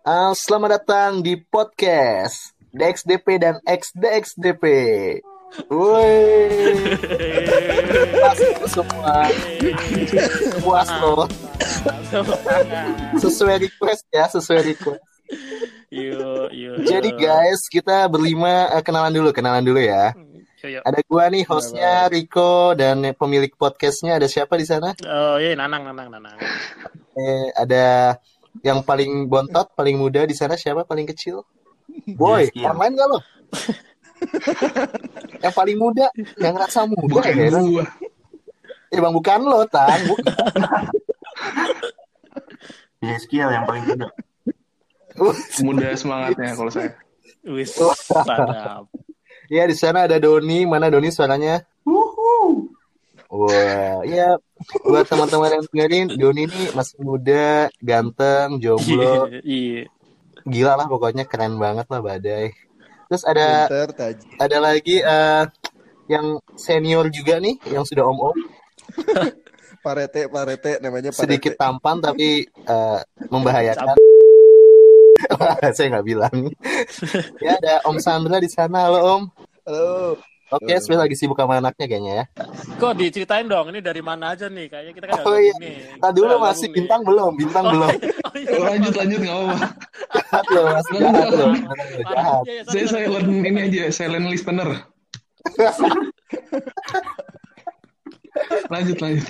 Uh, selamat datang di podcast DXDP dan XDXDP. Woi, pas semua puas lo. Sesuai request ya, sesuai request. Yo, yo, Jadi yo. guys, kita berlima eh, kenalan dulu, kenalan dulu ya. Yo, yo. Ada gua nih hostnya Rico dan pemilik podcastnya ada siapa di sana? Oh iya, nanang, nanang, nanang. Eh, ada yang paling bontot, paling muda di sana siapa? Paling kecil? Boy, Yes, iya. main gak lo? yang paling muda, yang rasa muda Bukan ya? gua. Eh bang bukan lo, Tang. Bukan. Ya, skill yang paling muda. muda semangatnya kalau saya. Wis, Oh. sadap. ya di sana ada Doni. Mana Doni suaranya? Wah, ya buat teman-teman yang dengerin, Doni ini masih muda, ganteng, jomblo, Iya, iya. gila lah pokoknya keren banget lah badai. Terus ada ada lagi eh, yang senior juga nih, yang sudah om-om, Parete, parete namanya parete. sedikit tampan tapi eh, membahayakan. Saya nggak bilang. ya ada Om Sandra di sana, halo Om. Halo. Oke, Halo. sebenarnya lagi sibuk sama anaknya kayaknya ya. Kok diceritain dong, ini dari mana aja nih? Kayaknya kita kan Oh nggak iya. nih. Nah dulu masih nih. bintang belum, bintang Oh, belum. Oh, iya. lanjut lanjut nggak apa-apa. Jahat loh, masih jahat loh. Jahat. Iya, iya, Saya silent ini aja silent listener. lanjut lanjut.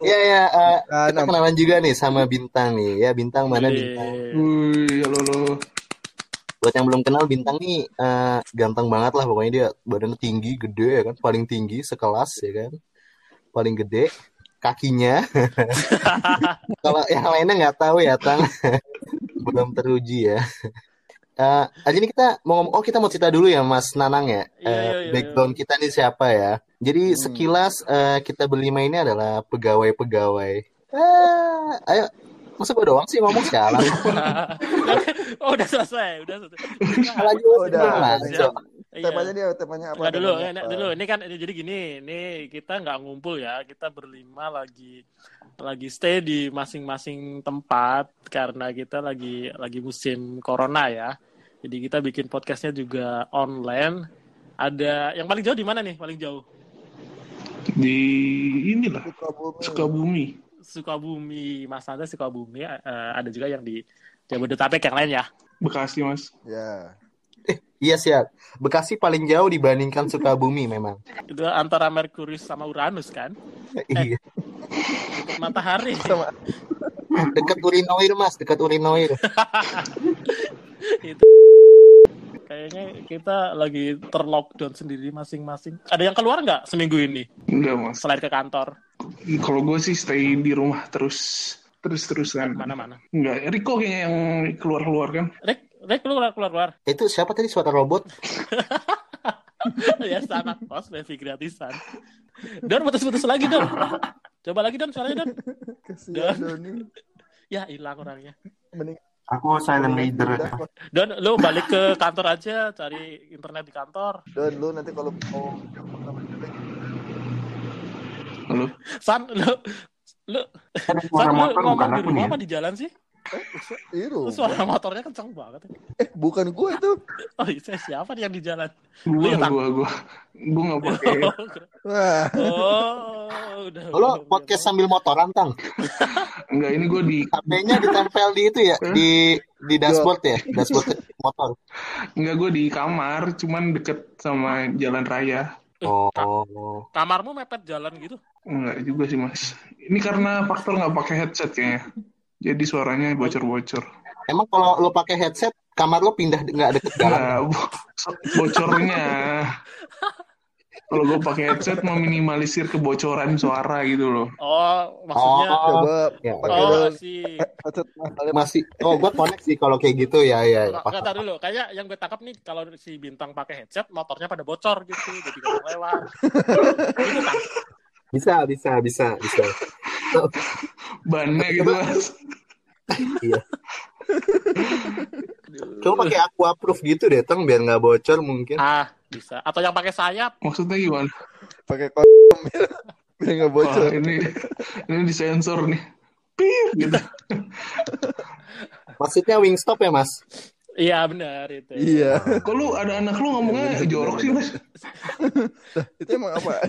Iya ya, Kan, kita kenalan juga nih sama bintang nih. Ya bintang mana bintang? Iya. Wih, halo halo. Buat yang belum kenal bintang nih eh, ganteng banget lah pokoknya dia badannya tinggi, gede ya kan, paling tinggi sekelas ya kan, paling gede kakinya. Kalau yang lainnya nggak tahu ya tang, belum teruji ya. Eh, aja ini kita mau ngomong, oh kita mau cerita dulu ya Mas Nanang ya, Eh, iya, iya, background kita nih siapa ya. Jadi Hmm. sekilas eh, kita berlima ini adalah pegawai-pegawai. Eh, ayo, masa gue doang sih ngomong sialan. oh, udah selesai, udah selesai. Lagi udah. ngaco. Iya. Temanya dia, temanya apa? Nggak dulu, temanya ini, apa? dulu. Ini kan ini, jadi gini, ini kita nggak ngumpul ya, kita berlima lagi lagi stay di masing-masing tempat karena kita lagi lagi musim corona ya. Jadi kita bikin podcastnya juga online. Ada yang paling jauh di mana nih? Paling jauh Di inilah Sukabumi. Sukabumi. Sukabumi, Mas Anda Sukabumi. eh, ada juga yang di Jabodetabek yang lain ya. Bekasi mas. Ya. Iya siap. Bekasi paling jauh dibandingkan Sukabumi memang. Itu antara Merkurius sama Uranus kan? Iya. Dekat matahari. Sama Dekat urinoir mas, dekat urinoir. itu kayaknya kita lagi terlockdown sendiri masing-masing. Ada yang keluar nggak seminggu ini Enggak mas. selain ke kantor? Kalau gue sih stay di rumah terus terus terusan. Mana-mana? Enggak. Rico kayaknya yang keluar keluar kan. Rick, Rick lu keluar keluar keluar. Itu siapa tadi suara robot? ya sangat kos wifi gratisan. Don putus-putus lagi Don. Coba lagi Don suaranya Don. kesian Doni. Ya hilang orangnya. Mending Aku silent leader. Don lu balik ke kantor aja cari internet di kantor. Don, lu nanti kalau mau Halo. San lu lu Ada San lu motor bukan ngomong di rumah ya? apa di jalan sih? Itu. Suara motornya kencang banget. Eh, bukan gua itu. Oh, iya, siapa nih yang di jalan? Gua Iya, Tang. gua gua gua nggak pakai. Wah. Oh, udah. Lo podcast sambil motoran tang. Enggak ini gue di HP-nya ditempel di itu ya, di di dashboard ya, dashboard motor. enggak gue di kamar, cuman deket sama jalan raya. Oh. Kamarmu mepet jalan gitu? Enggak juga sih mas. Ini karena faktor nggak pakai headset kayaknya. Jadi suaranya bocor-bocor. Emang kalau lo pakai headset, kamar lo pindah nggak deket jalan? Nah, bo- bocornya. Kalau gue pakai headset meminimalisir kebocoran suara gitu loh. Oh, maksudnya Oh. Coba Ya, pakai Oh, sih. Headset masih. Oh, gue connect sih kalau kayak gitu ya, ya. ya. Nggak nggak, tahu dulu. Kayak yang gue tangkap nih kalau si bintang pakai headset, motornya pada bocor gitu, jadi gak lewat. Gitu kan? Bisa, bisa, bisa, bisa. Bannya gitu mas. Iya. Coba pakai aqua proof gitu deh, tang biar nggak bocor mungkin. Ah, bisa. Atau yang pakai sayap. Maksudnya gimana? pakai kondom biar biar nggak Wah, bocor. ini ini disensor nih. Pir gitu. Maksudnya Wingstop ya, Mas? Iya benar itu. Iya. Kok lu ada anak lu ngomongnya jorok sih, Mas? Itu emang apa?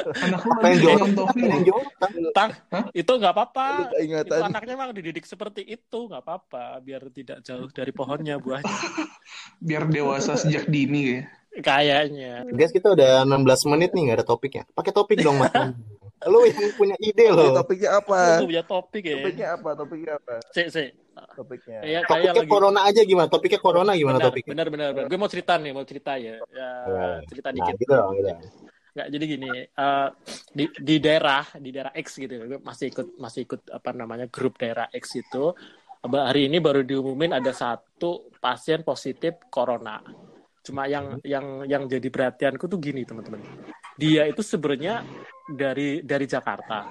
Anak lu Apa yang jorok? yang jorok? Tang, Hah? itu nggak apa-apa. Lu Itu anaknya memang dididik seperti itu, nggak apa-apa. Biar tidak jauh dari pohonnya buahnya. biar dewasa sejak dini ya. Kayaknya. Guys, kita udah 16 menit nih, nggak ada topiknya. Pakai topik dong, Mas. Lu yang punya ide loh. topiknya apa? Lu punya topik ya. Topiknya apa? Topiknya apa? Cek, cek. Topiknya. Iya, kayak Topiknya lagi. corona aja gimana? Topiknya corona gimana Benar, topiknya? benar, benar, benar. Gue mau cerita nih, mau cerita ya. ya Nah, cerita Nah, dikit. gitu dong, gitu. Nggak, jadi gini, eh, di di daerah di daerah X gitu, gue masih ikut masih ikut apa namanya grup daerah X itu. Hari ini baru diumumin ada satu pasien positif corona. Cuma yang yang yang jadi perhatianku tuh gini teman-teman. Dia itu sebenarnya dari dari Jakarta.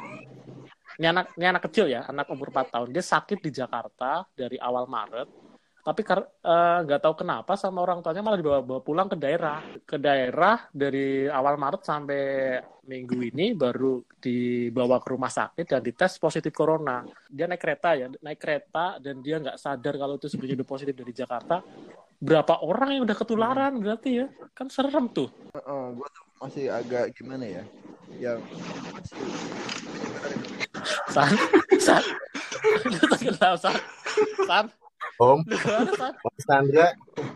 Ini anak ini anak kecil ya, anak umur 4 tahun. Dia sakit di Jakarta dari awal Maret. Tapi eh, nggak tahu kenapa sama orang tuanya malah dibawa bawa pulang ke daerah. Ke daerah dari awal Maret sampai minggu ini baru dibawa ke rumah sakit dan dites positif corona. Dia naik kereta ya, naik kereta dan dia nggak sadar kalau itu sebenarnya udah positif dari Jakarta. Berapa orang yang udah ketularan berarti ya? Kan serem tuh. Heeh, gua tuh masih agak gimana ya? Yang masih San, San, lu tenggelam San, San, Om? Mas Sandra,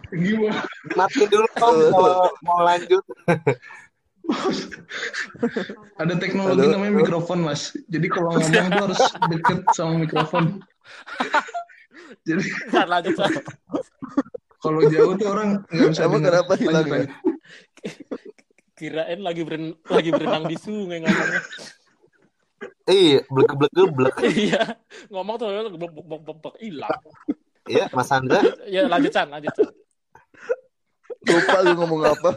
Gimana? matiin dulu Om kalau mau lanjut. Ada teknologi Halo? namanya mikrofon, Mas. Jadi kalau ngomong tuh harus deket sama mikrofon. Jadi San lanjut San. kalau jauh tuh orang nggak bisa Emang dengar. kenapa hilang ya? Kirain lagi beren lagi berenang di sungai ngomongnya. Iya, blek-blek-blek. Iya, ngomong tuh bek bek bek hilang. Iya, Mas Sandra. Ya lanjut San. lupa lu ngomong apa?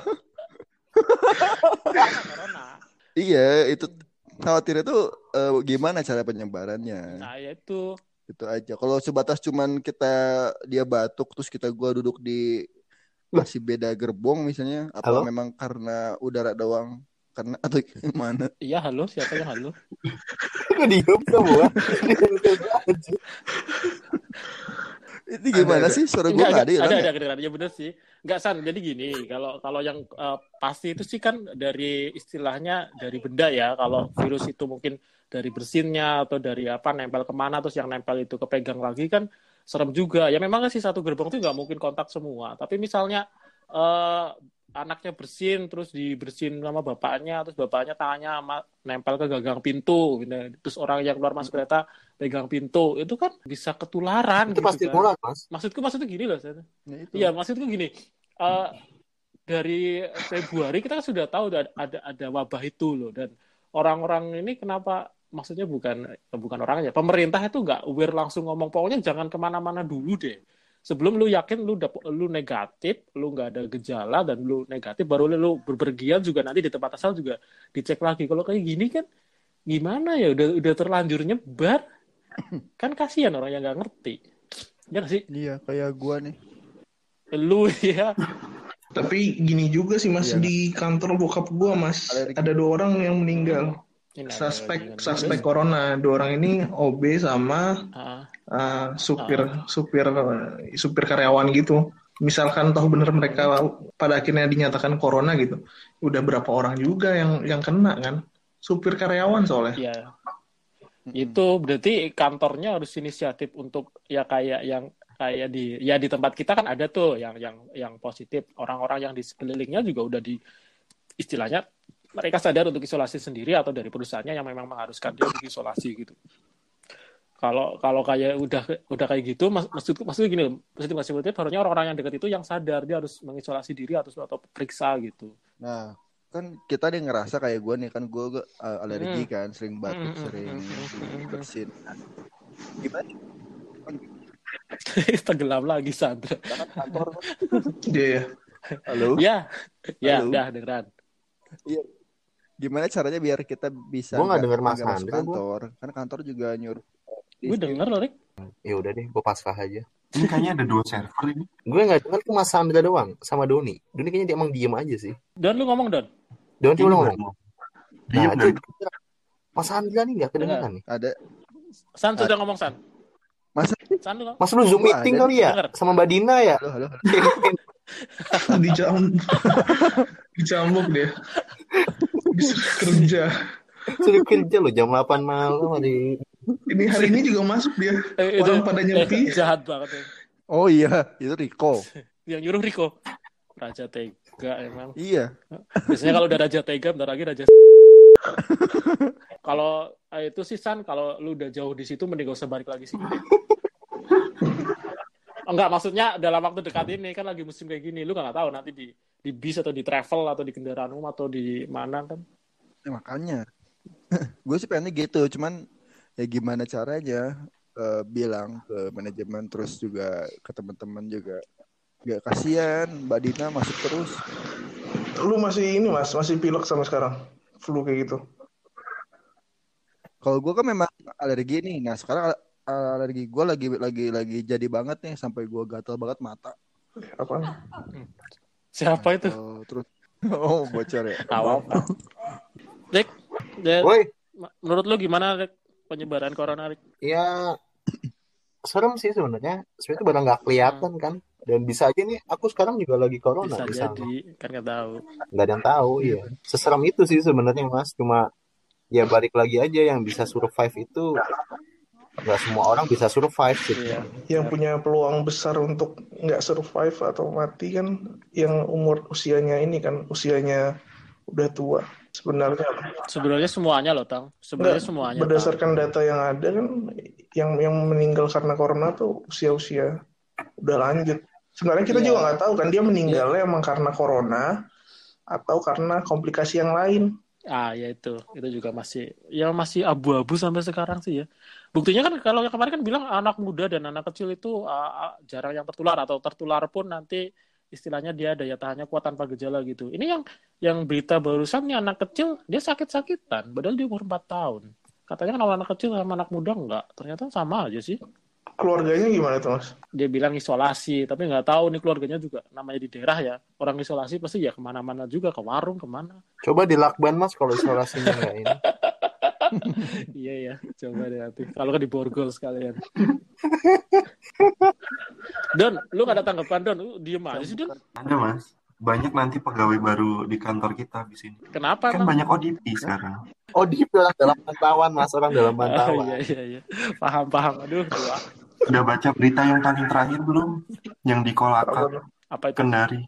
Iya, itu khawatirnya tuh eh, gimana cara penyebarannya? Nah, ya itu Itu aja. Kalau sebatas cuman kita dia batuk terus kita gua duduk di masih beda gerbong misalnya, apa Halo? memang karena udara doang? Karena atau gimana? iya halo, siapa yang halo? Kok diem semua? Ini gimana ada. sih suara gua Enggak, nggak ada enggak, hilang ada, ya? ada kedengaran. Ya bener sih. Enggak, San. Jadi gini, kalau kalau yang eh, pasti itu sih kan dari istilahnya dari benda ya. Kalau virus itu mungkin dari bersinnya atau dari apa nempel ke mana terus yang nempel itu kepegang lagi kan serem juga. Ya memang sih satu gerbong itu nggak mungkin kontak semua. Tapi misalnya eh, anaknya bersin terus dibersin sama bapaknya terus bapaknya tangannya sama, nempel ke gagang pintu gitu. terus orang yang keluar masuk kereta pegang pintu itu kan bisa ketularan Itu gitu pasti kan. nular, Mas. maksudku maksudnya gini loh San. Nah, itu. Iya, maksudku gini. eh, dari Februari kita kan sudah tahu ada ada, ada wabah itu loh dan orang-orang ini kenapa maksudnya bukan bukan orangnya pemerintah itu nggak aware langsung ngomong pokoknya jangan ke mana-mana dulu deh sebelum lu yakin lu dap- lu negatif lu nggak ada gejala dan lu negatif baru lu berpergian juga nanti di tempat asal juga dicek lagi kalau kayak gini kan gimana ya udah udah terlanjur nyebar kan kasihan orang yang nggak ngerti ya nggak sih Iya, kayak gua nih. lu ya Tapi gini juga sih Mas Iya. di kantor bokap gua Mas Alergi. ada dua orang yang meninggal. Suspek kan. suspek corona. Dua orang ini OB sama Ah, uh, supir supir supir karyawan gitu. Misalkan tahu bener mereka pada akhirnya dinyatakan corona gitu. Udah berapa orang juga yang yang kena kan? Supir karyawan soalnya. Iya. Itu berarti kantornya harus inisiatif untuk ya kayak yang kayak di ya di tempat kita kan ada tuh yang yang yang positif. Orang-orang yang di sekelilingnya juga udah di istilahnya mereka sadar untuk isolasi sendiri atau dari perusahaannya yang memang mengharuskan dia untuk isolasi gitu. Kalau kalau kayak udah udah kayak gitu, mas, maksudku maksudnya gini loh, positif masih positif, harusnya orang-orang yang dekat itu yang sadar dia harus mengisolasi diri atau atau periksa gitu. Nah, kan kita nih ngerasa kayak gue nih kan gue alergi Hmm. kan, sering batuk, Hmm, hmm, sering hmm, hmm, bersin. Gimana? Tenggelam lagi Sandra. Kantor. Iya ya. Halo. Ya, ya udah dengeran. Gimana caranya biar kita bisa Gua nggak denger Mas Andra, gua. kantor? Kan kantor juga nyuruh. Gue denger loh, Rik. Ya udah deh, gue pasrah aja. Ini kayaknya ada dua server ini. Gue nggak dengar tuh Mas Sandra doang sama Doni. Doni kayaknya dia emang diem aja sih. Don, lu ngomong, Don. Coba lu baru ngomong. Nah, Diem itu nggak? Mas Sandra nih nggak kedengeran nih. Ada San sudah ngomong, San. Masa San lu Mas lu Zoom Gua meeting kali ya? denger. Sama Mbak Dina ya? halo halo halo. Dijam dicambuk dia. Disuruh kerja. Suruh kerja loh jam 8 malam hari. Ini hari ini juga masuk dia. Eh, itu Orang pada nyepi. eh, jahat banget ya. Oh iya, itu Riko. Yang nyuruh Riko. Raja Tega emang. Iya. Biasanya kalau udah Raja Tega, bentar lagi Raja Kalau eh, itu sih San, kalau lu udah jauh di situ mending gak usah balik lagi sih. Enggak, maksudnya dalam waktu dekat ini kan lagi musim kayak gini, lu gak tahu nanti di di bis atau di travel atau di kendaraan umum atau di mana kan. Ya, makanya. gue sih pengennya gitu, cuman ya gimana caranya eh, bilang ke manajemen terus juga ke teman-teman juga. Gak kasihan Mbak Dina masuk terus. Lu masih ini mas, masih pilek sama sekarang. Flu kayak gitu. Kalau gue kan memang alergi nih. Nah sekarang alergi gue lagi lagi lagi jadi banget nih sampai gue gatal banget mata. Apaan? Siapa itu? Oh, terus oh bocor ya. Apa? Rick, dan Woi, menurut lu gimana Rick, penyebaran corona Rick? ya serem sih sebenarnya. Sebenarnya itu barang nggak kelihatan kan. Dan bisa aja nih, aku sekarang juga lagi corona Bisa jadi, kan nggak tahu. Nggak ada yang tahu, iya. Seserem itu sih sebenarnya mas. Cuma ya balik lagi aja yang bisa survive itu nggak semua orang bisa survive gitu. Iya. Yang punya peluang besar untuk nggak survive atau mati kan yang umur usianya ini kan usianya udah tua. Sebenarnya Sebenarnya semuanya loh, Tang. Sebenarnya semuanya. Tang. berdasarkan data yang ada kan yang yang meninggal karena corona tuh usia-usia udah lanjut. Sebenarnya kita Iya. juga nggak tahu kan dia meninggalnya emang karena corona atau karena komplikasi yang lain. Ah, ya itu. Itu juga masih ya masih abu-abu sampai sekarang sih ya. Buktinya kan kalau yang kemarin kan bilang anak muda dan anak kecil itu ah, jarang yang tertular atau tertular pun nanti istilahnya dia daya tahannya kuat tanpa gejala gitu. Ini yang yang berita barusan nih anak kecil dia sakit-sakitan padahal dia umur 4 tahun. Katanya kan kalau anak kecil sama anak muda enggak. Ternyata sama aja sih. Keluarganya gimana tuh mas? Dia bilang isolasi, tapi nggak tahu nih keluarganya juga namanya di daerah ya. Orang isolasi pasti ya ke mana-mana juga, ke warung, ke mana. Coba dilakban mas kalau isolasinya nggak ini. iya ya, coba deh nanti. Kalau kan di borgol sekalian. Don, lu gak ada tanggapan Don? Lu diem aja sih Don. Ada mas. Banyak nanti pegawai baru di kantor kita di sini. Kenapa Kan banyak ODP sekarang. Di orang dalam pantauan mas, orang dalam Ah, pantauan. iya iya iya. Paham paham. Aduh. Udah baca berita yang paling terakhir belum? Yang di Kolaka, Apa itu? Kendari.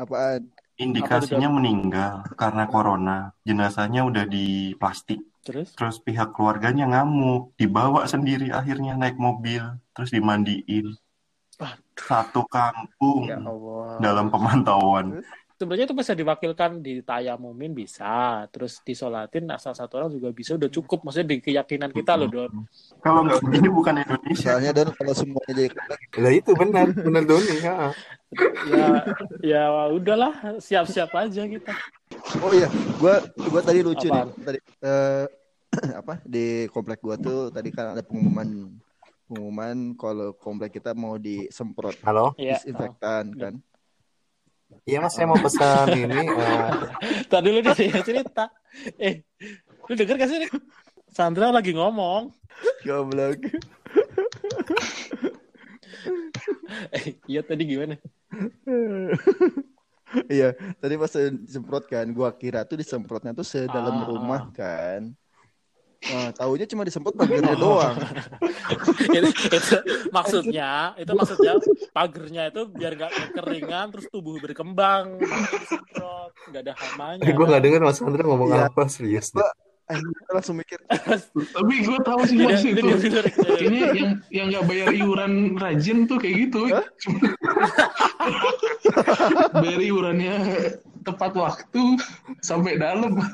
Apaan? Indikasinya meninggal karena corona. Jenazahnya udah di plastik. Terus? Terus pihak keluarganya ngamuk. Dibawa sendiri akhirnya naik mobil. Terus dimandiin. Satu kampung Ya Allah. dalam pemantauan. Sebenarnya itu bisa diwakilkan di tayamumin bisa, terus disolatin asal satu orang juga bisa udah cukup. Maksudnya di keyakinan kita loh Don. Kalau nggak begini bukan Indonesia. Soalnya dan kalau semuanya jadi Lah itu benar, benar Doni. ya. Ya ya udahlah, siap-siap aja kita. Oh iya, gua gua tadi lucu Apaan? nih. Tadi eh, apa di komplek gua tuh tadi kan ada pengumuman pengumuman kalau komplek kita mau disemprot Halo, Iya. disinfektan kan. iya mas saya mau pesan ini. eh, Tadi dulu dia cerita. Eh, lu denger gak sih? Sandra lagi ngomong. Goblok. Eh, iya tadi gimana? Iya, tadi pas disemprot kan, gua kira tuh disemprotnya tuh sedalam Ah. rumah kan. Nah, taunya cuma disemprot pagarnya doang. itu, itu maksudnya, itu maksudnya pagernya itu biar gak kekeringan terus tubuh berkembang. Disemprot, nggak ada hamanya. gue nggak dengar mas Sandra ngomong Iya. apa serius. deh. Gua langsung mikir, Tapi gue tahu sih mas itu. Ini yang yang nggak bayar iuran rajin tuh kayak gitu. bayar iurannya tepat waktu sampai dalam.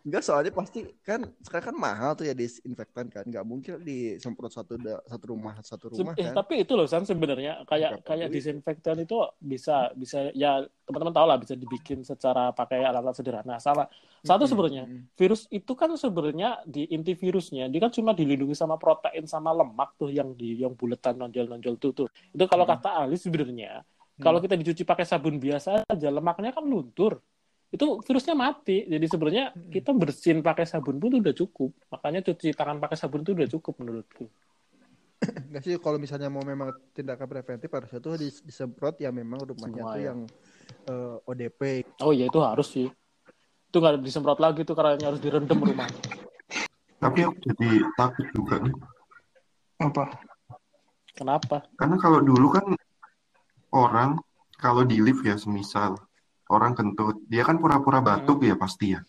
enggak soalnya pasti kan sekarang kan mahal tuh ya disinfektan kan, nggak mungkin disemprot satu da- satu rumah satu rumah Eh, kan. tapi itu loh San sebenarnya kayak Berapa kayak duit? disinfektan itu bisa bisa ya teman-teman tahu lah bisa dibikin secara pakai alat-alat sederhana. Sama satu sebenarnya virus itu kan sebenarnya di inti virusnya dia kan cuma dilindungi sama protein sama lemak tuh yang di yang buletan nonjol-nonjol tuh tuh. Itu kalau Hmm. kata ahli sebenarnya kalau kita dicuci pakai sabun biasa aja lemaknya kan luntur. Itu virusnya mati. Jadi sebenarnya kita bersihin pakai sabun pun udah cukup. Makanya cuci tangan pakai sabun itu udah cukup menurutku. Enggak sih kalau misalnya mau memang tindakan preventif harusnya tuh dis- disemprot ya memang rumahnya Semua tuh ya. yang eh, ODP. Oh iya itu harus sih. Itu nggak disemprot lagi tuh karena harus direndam rumah. Tapi aku jadi takut juga nih. Apa? Kenapa? Karena kalau dulu kan orang kalau di lift ya semisal orang kentut, dia kan pura-pura batuk ya pasti ya.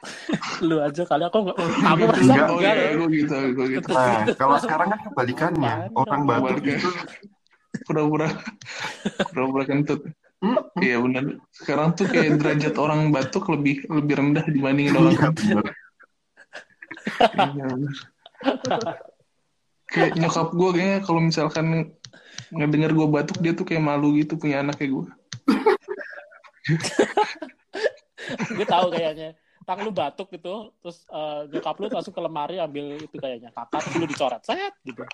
Lu aja kali aku nggak. Aku Enggak. merasa Oh enggak. ya. gue gitu, gue gitu. Nah, kalau sekarang kan kebalikannya, orang batuk itu Pura-pura, pura-pura kentut. hmm, Iya benar. Sekarang tuh kayak derajat orang batuk lebih lebih rendah dibandingin orang iya kentut. bener. Iya benar. Kayak nyokap gue kayaknya kalau misalkan ngedenger gue batuk dia tuh kayak malu gitu punya anak kayak gue. Gue tahu kayaknya. Tang lu batuk gitu, terus eh, nyokap lu langsung ke lemari ambil itu kayaknya kakak, lu dicoret, set gitu.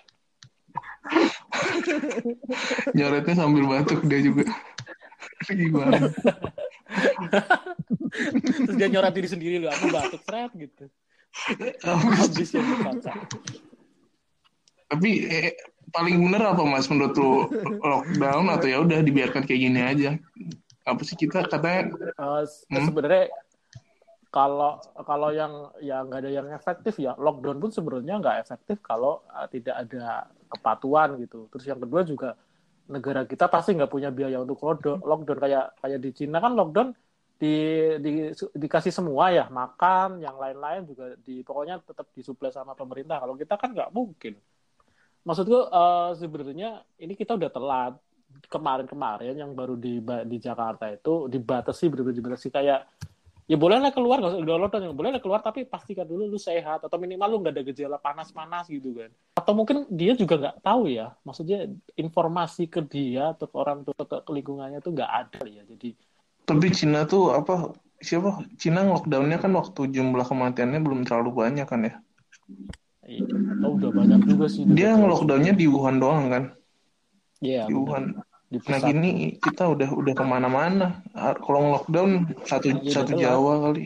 Nyoretnya sambil batuk dia juga. Gimana? Terus dia nyoret diri sendiri lu, aku batuk, set gitu. Habis. Ya. Tapi eh, paling bener apa mas menurut lu lockdown atau ya udah dibiarkan kayak gini aja? Apa sih kita katanya se- Hmm. sebenarnya kalau kalau yang yang nggak ada yang efektif ya lockdown pun sebenarnya nggak efektif kalau eh, tidak ada kepatuhan gitu. Terus yang kedua juga negara kita pasti nggak punya biaya untuk lockdown. Lockdown kayak kayak di Cina kan lockdown di, di dikasih semua ya makan, yang lain-lain juga di pokoknya tetap disuplai sama pemerintah. Kalau kita kan nggak mungkin. Maksudku eh, sebenarnya ini kita udah telat kemarin-kemarin yang baru di di Jakarta itu dibatasi benar-benar dibatasi kayak ya bolehlah keluar nggak usah lockdown yang bolehlah keluar tapi pastikan dulu lu sehat atau minimal lu nggak ada gejala panas-panas gitu kan atau mungkin dia juga nggak tahu ya maksudnya informasi ke dia atau ke orang tua ke, ke lingkungannya tuh nggak ada ya jadi tapi Cina tuh apa siapa Cina lockdownnya kan waktu jumlah kematiannya belum terlalu banyak kan ya? iya, oh, udah banyak juga sih Dia ngelockdownnya di Wuhan doang kan? Iya, Di benar. Wuhan. Di Nah gini kita udah udah ke mana-mana. Kalau lockdown satu Iya, satu telat. Jawa kali.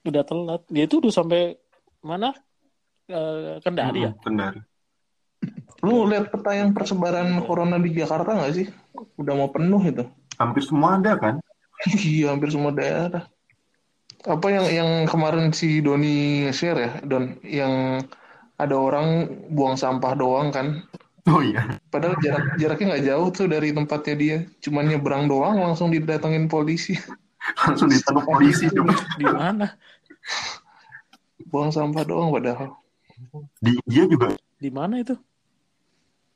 udah telat dia itu udah sampai mana Eh, Kendari ya Hmm, Benar. Lu lihat peta yang persebaran corona di Jakarta nggak sih? Udah mau penuh itu. Hampir semua ada kan? Iya, hampir semua daerah. Apa yang yang kemarin si Doni share ya, Don, yang ada orang buang sampah doang kan? Oh iya. Padahal jarak jaraknya nggak jauh tuh dari tempatnya dia, cuman nyebrang doang langsung didatengin polisi. Langsung ditangkap polisi coba. di mana Buang sampah doang padahal. Di India juga. di mana itu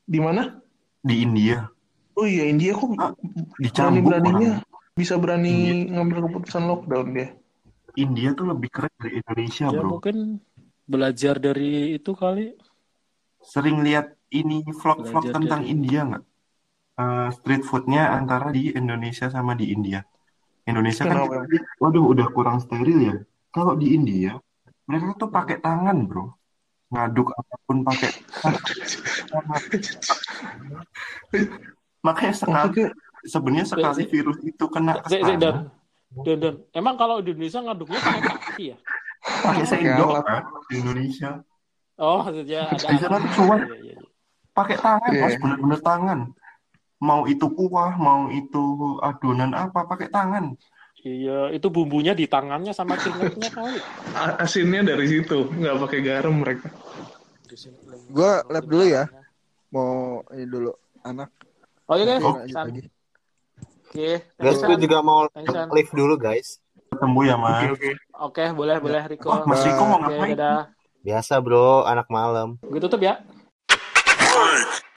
Di mana? Di India. Oh iya, India kok Ah, Dicambuk berani-beraninya orang. bisa berani ngambil keputusan lockdown dia. India tuh lebih keren dari Indonesia, ya bro. mungkin belajar dari itu kali Sering lihat ini vlog-vlog Belajar tentang dari- India nggak? Eh, street foodnya antara di Indonesia sama di India. Indonesia kan, Kenapa? waduh, udah kurang steril ya. Kalau di India, mereka tuh pakai tangan, bro. Ngaduk apa pun pakai tangan. Makanya sekali, sebenarnya sekali virus itu kena ke dan, tangan, dan, dan, emang kalau di Indonesia ngaduknya pakai kaki ya? pakai sendok kan di Indonesia. Oh, maksudnya ada Di sana tuh cuan. Iya, iya, iya. Pakai tangan Iya. bos bener-bener tangan mau itu kuah mau itu adonan apa pakai tangan Iya, itu bumbunya di tangannya sama keringetnya kali. Asinnya dari situ, nggak pakai garam mereka. Gua lab dulu ya. Mau ini dulu anak. Oh iya, guys. Oh. Oke, Guys, San. gue juga mau live dulu guys. ketemu ya mas Oke oke. Oke, boleh, boleh, Riko. Wah, Mas Riko mau ngapain? dadah. Biasa bro, anak malam. Gue tutup ya. Freak.